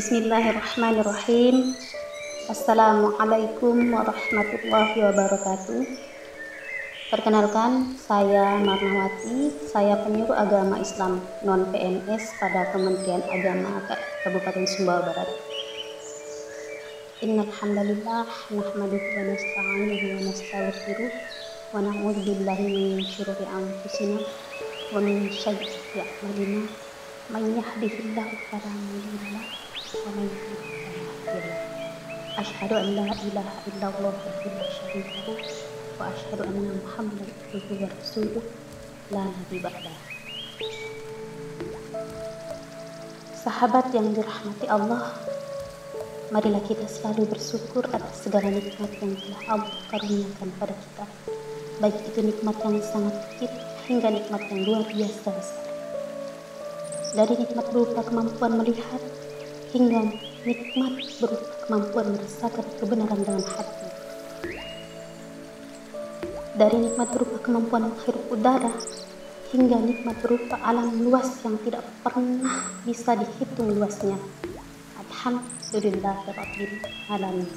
Bismillahirrahmanirrahim. Assalamualaikum warahmatullahi wabarakatuh. Perkenalkan, saya Marnawati, saya penyuluh agama Islam non PNS pada Kementerian Agama Kabupaten Sumbawa Barat. Innal hamdalillah nahmaduhu wa nasta'inuhu wa nastaghfiruh wa na'udzu billahi min syururi anfusina wa min sayyiati a'malina. Yahdihillahu fala mudilla ومن أشهد أن لا إله إلا الله وحده لا شريك له وأشهد أن محمدا عبده ورسوله لا نبي بعده Sahabat yang dirahmati Allah, marilah kita selalu bersyukur atas segala nikmat yang telah Allah karuniakan pada kita. Baik itu nikmat yang sangat kecil hingga nikmat yang luar biasa besar. Dari nikmat berupa kemampuan melihat, hingga nikmat berupa kemampuan merasakan kebenaran dengan hati. Dari nikmat berupa kemampuan menghirup udara hingga nikmat berupa alam luas yang tidak pernah bisa dihitung luasnya. Alhamdulillahirabbil alamin.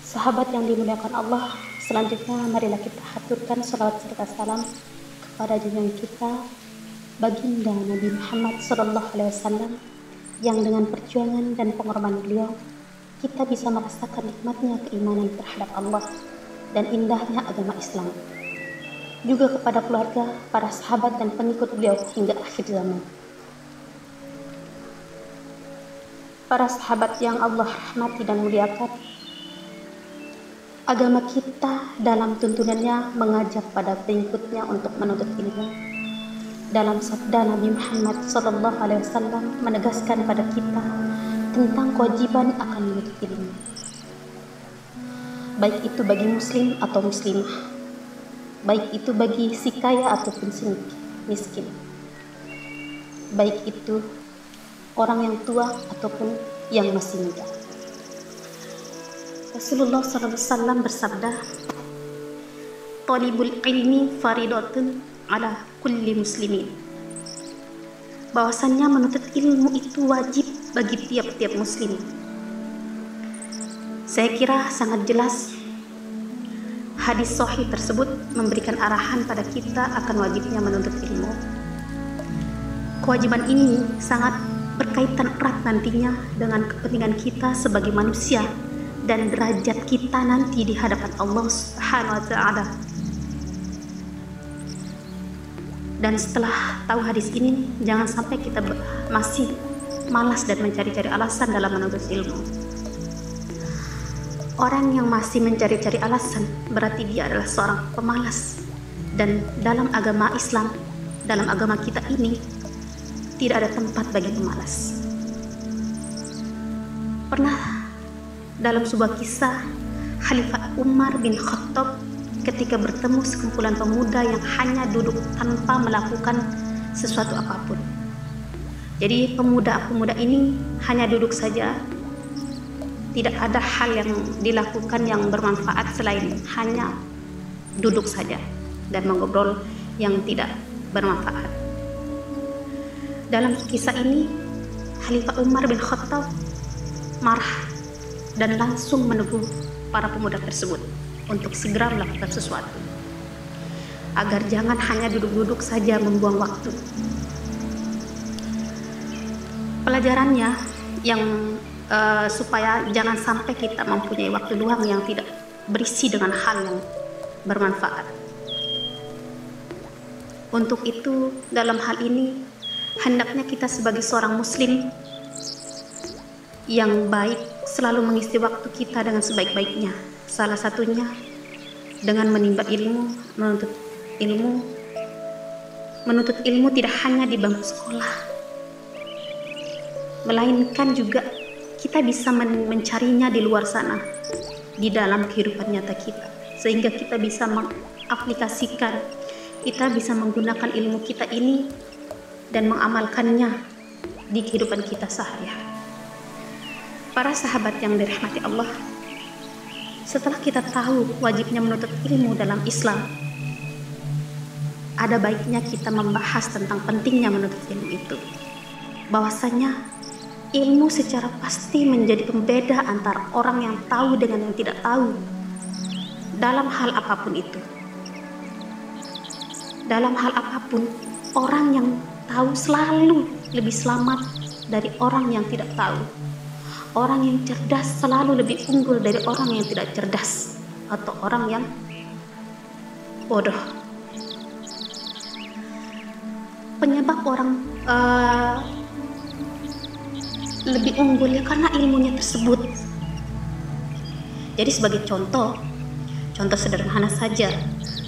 Sahabat yang dimuliakan Allah, selanjutnya marilah kita haturkan salawat serta salam kepada junjungan kita baginda Nabi Muhammad Wasallam yang dengan perjuangan dan pengorbanan beliau kita bisa merasakan nikmatnya keimanan terhadap Allah dan indahnya agama Islam. Juga kepada keluarga, para sahabat dan pengikut beliau hingga akhir zaman. Para sahabat yang Allah rahmati dan muliakan, agama kita dalam tuntunannya mengajak pada pengikutnya untuk menuntut ilmu dalam sabda Nabi Muhammad Sallallahu Alaihi Wasallam menegaskan pada kita tentang kewajiban akan menuntut ilmu. Baik itu bagi muslim atau muslimah, baik itu bagi si kaya ataupun si miskin, baik itu orang yang tua ataupun yang masih muda. Rasulullah SAW bersabda, "Talibul ilmi faridatun ala kulli muslimin. Bahwasannya menuntut ilmu itu wajib bagi tiap-tiap muslim. Saya kira sangat jelas hadis sahih tersebut memberikan arahan pada kita akan wajibnya menuntut ilmu. Kewajiban ini sangat berkaitan erat nantinya dengan kepentingan kita sebagai manusia dan derajat kita nanti di hadapan Allah Subhanahu wa taala dan setelah tahu hadis ini jangan sampai kita masih malas dan mencari-cari alasan dalam menuntut ilmu. Orang yang masih mencari-cari alasan berarti dia adalah seorang pemalas. Dan dalam agama Islam dalam agama kita ini tidak ada tempat bagi pemalas. Pernah dalam sebuah kisah Khalifah Umar bin Khattab ketika bertemu sekumpulan pemuda yang hanya duduk tanpa melakukan sesuatu apa pun. Jadi pemuda-pemuda ini hanya duduk saja. Tidak ada hal yang dilakukan yang bermanfaat selain hanya duduk saja dan mengobrol yang tidak bermanfaat. Dalam kisah ini, Khalifah Umar bin Khattab marah dan langsung menegur para pemuda tersebut untuk segera melakukan sesuatu. agar jangan hanya duduk-duduk saja membuang waktu. Pelajarannya yang uh, supaya jangan sampai kita mempunyai waktu luang yang tidak berisi dengan hal yang bermanfaat. Untuk itu, dalam hal ini, hendaknya kita sebagai seorang Muslim yang baik selalu mengisi waktu kita dengan sebaik-baiknya. Salah satunya dengan menimba ilmu, menuntut ilmu. Menuntut ilmu tidak hanya di bangku sekolah, melainkan juga kita bisa men mencarinya di luar sana, di dalam kehidupan nyata kita, sehingga kita bisa mengaplikasikan, kita bisa menggunakan ilmu kita ini dan mengamalkannya di kehidupan kita sehari-hari. Para sahabat yang dirahmati Allah, setelah kita tahu wajibnya menuntut ilmu dalam Islam, ada baiknya kita membahas tentang pentingnya menuntut ilmu itu. Bahwasanya ilmu secara pasti menjadi pembeda antara orang yang tahu dengan yang tidak tahu dalam hal apa pun itu. Dalam hal apa pun, orang yang tahu selalu lebih selamat dari orang yang tidak tahu. Orang yang cerdas selalu lebih unggul dari orang yang tidak cerdas atau orang yang bodoh penyebab orang uh, lebih unggul ya karena ilmunya tersebut. Jadi sebagai contoh, contoh sederhana saja,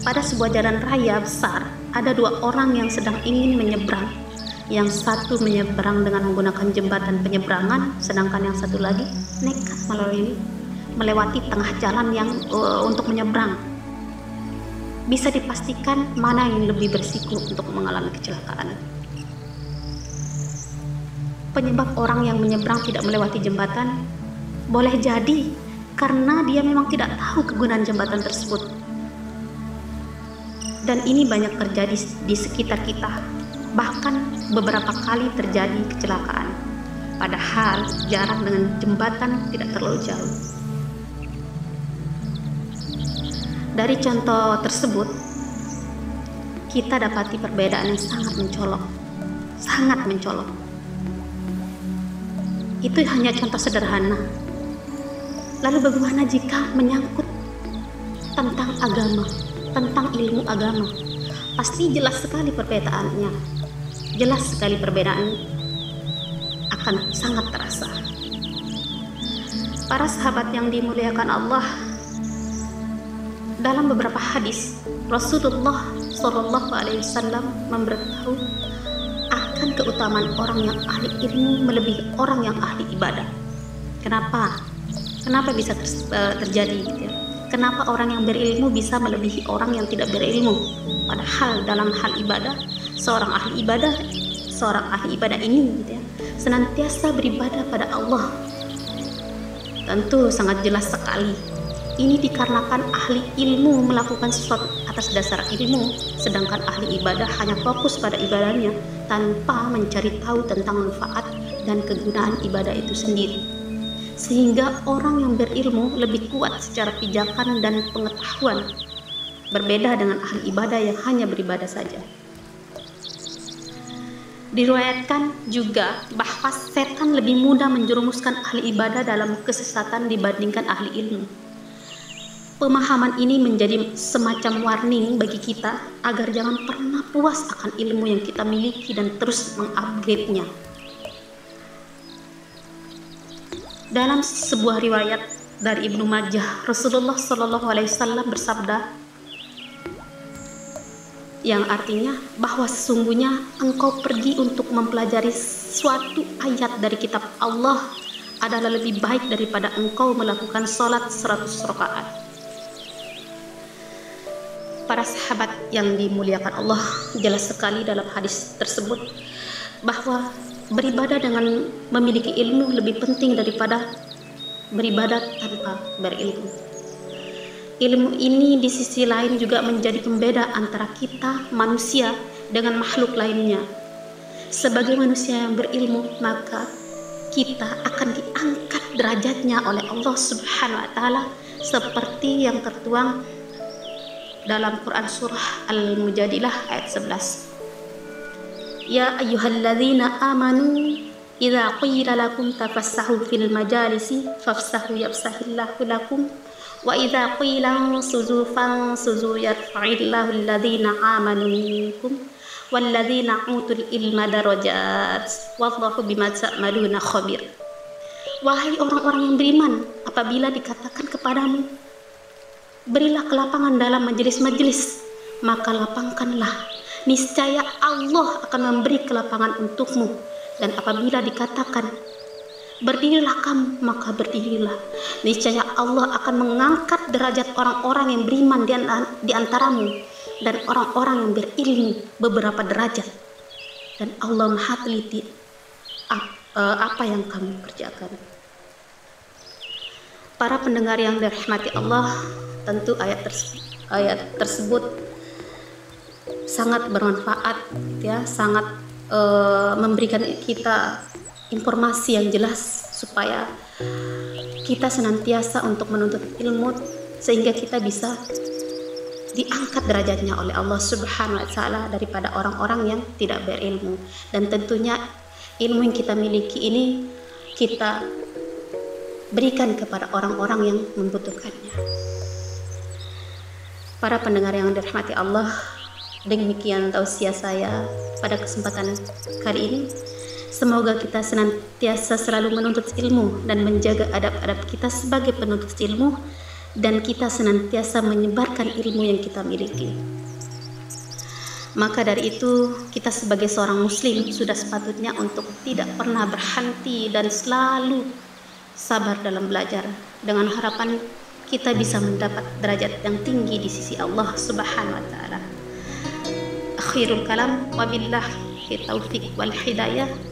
pada sebuah jalan raya besar ada dua orang yang sedang ingin menyeberang. Yang satu menyeberang dengan menggunakan jembatan penyeberangan, sedangkan yang satu lagi nekat melalui melewati tengah jalan yang uh, untuk menyeberang bisa dipastikan mana yang lebih berisiko untuk mengalami kecelakaan. Penyebab orang yang menyeberang tidak melewati jembatan boleh jadi karena dia memang tidak tahu kegunaan jembatan tersebut. Dan ini banyak terjadi di sekitar kita, bahkan beberapa kali terjadi kecelakaan. Padahal jarak dengan jembatan tidak terlalu jauh. Dari contoh tersebut, kita dapati perbedaan yang sangat mencolok, sangat mencolok. Itu hanya contoh sederhana. Lalu bagaimana jika menyangkut tentang agama, tentang ilmu agama? Pasti jelas sekali perbedaannya. Jelas sekali perbedaan akan sangat terasa. Para sahabat yang dimuliakan Allah, dalam beberapa hadis Rasulullah Shallallahu Alaihi Wasallam memberitahu akan keutamaan orang yang ahli ilmu melebihi orang yang ahli ibadah. Kenapa? Kenapa bisa ter eh, terjadi gitu ya? Kenapa orang yang berilmu bisa melebihi orang yang tidak berilmu? Padahal dalam hal ibadah, seorang ahli ibadah, seorang ahli ibadah ini gitu ya, senantiasa beribadah pada Allah. Tentu sangat jelas sekali ini dikarenakan ahli ilmu melakukan sesuatu atas dasar ilmu, sedangkan ahli ibadah hanya fokus pada ibadahnya tanpa mencari tahu tentang manfaat dan kegunaan ibadah itu sendiri. Sehingga orang yang berilmu lebih kuat secara pijakan dan pengetahuan, berbeda dengan ahli ibadah yang hanya beribadah saja. Diriwayatkan juga bahwa setan lebih mudah menjerumuskan ahli ibadah dalam kesesatan dibandingkan ahli ilmu Pemahaman ini menjadi semacam warning bagi kita agar jangan pernah puas akan ilmu yang kita miliki dan terus mengupgrade-nya. Dalam sebuah riwayat dari Ibnu Majah, Rasulullah Shallallahu Alaihi Wasallam bersabda, yang artinya bahwa sesungguhnya engkau pergi untuk mempelajari suatu ayat dari kitab Allah adalah lebih baik daripada engkau melakukan sholat 100 rakaat para sahabat yang dimuliakan Allah jelas sekali dalam hadis tersebut bahwa beribadah dengan memiliki ilmu lebih penting daripada beribadah tanpa berilmu. Ilmu ini di sisi lain juga menjadi pembeda antara kita manusia dengan makhluk lainnya. Sebagai manusia yang berilmu, maka kita akan diangkat derajatnya oleh Allah Subhanahu wa taala seperti yang tertuang dalam Quran surah Al-Mujadilah ayat 11. Ya ayyuhalladzina amanu idza qila lakum tafassahu fil majalisi fafsahu yafsahillahu lakum wa idza qila suzu fansuzu yarfa'illahu alladhina amanu minkum walladzina utul ilma darajat wallahu bima ta'maluna khabir Wahai orang-orang yang beriman, apabila dikatakan kepadamu, berilah kelapangan dalam majelis-majelis, maka lapangkanlah. Niscaya Allah akan memberi kelapangan untukmu. Dan apabila dikatakan, berdirilah kamu, maka berdirilah. Niscaya Allah akan mengangkat derajat orang-orang yang beriman di antaramu dan orang-orang yang berilmu beberapa derajat. Dan Allah maha teliti eh, apa yang kamu kerjakan. Para pendengar yang dirahmati Allah, tentu ayat tersebut, ayat tersebut sangat bermanfaat ya, sangat uh, memberikan kita informasi yang jelas supaya kita senantiasa untuk menuntut ilmu sehingga kita bisa diangkat derajatnya oleh Allah Subhanahu wa taala daripada orang-orang yang tidak berilmu dan tentunya ilmu yang kita miliki ini kita berikan kepada orang-orang yang membutuhkannya. Para pendengar yang dirahmati Allah, demikian tausiah saya pada kesempatan kali ini. Semoga kita senantiasa selalu menuntut ilmu dan menjaga adab-adab kita sebagai penuntut ilmu dan kita senantiasa menyebarkan ilmu yang kita miliki. Maka dari itu, kita sebagai seorang muslim sudah sepatutnya untuk tidak pernah berhenti dan selalu sabar dalam belajar dengan harapan kita bisa mendapat derajat yang tinggi di sisi Allah Subhanahu wa taala. Akhirul kalam wabillahi taufik wal hidayah.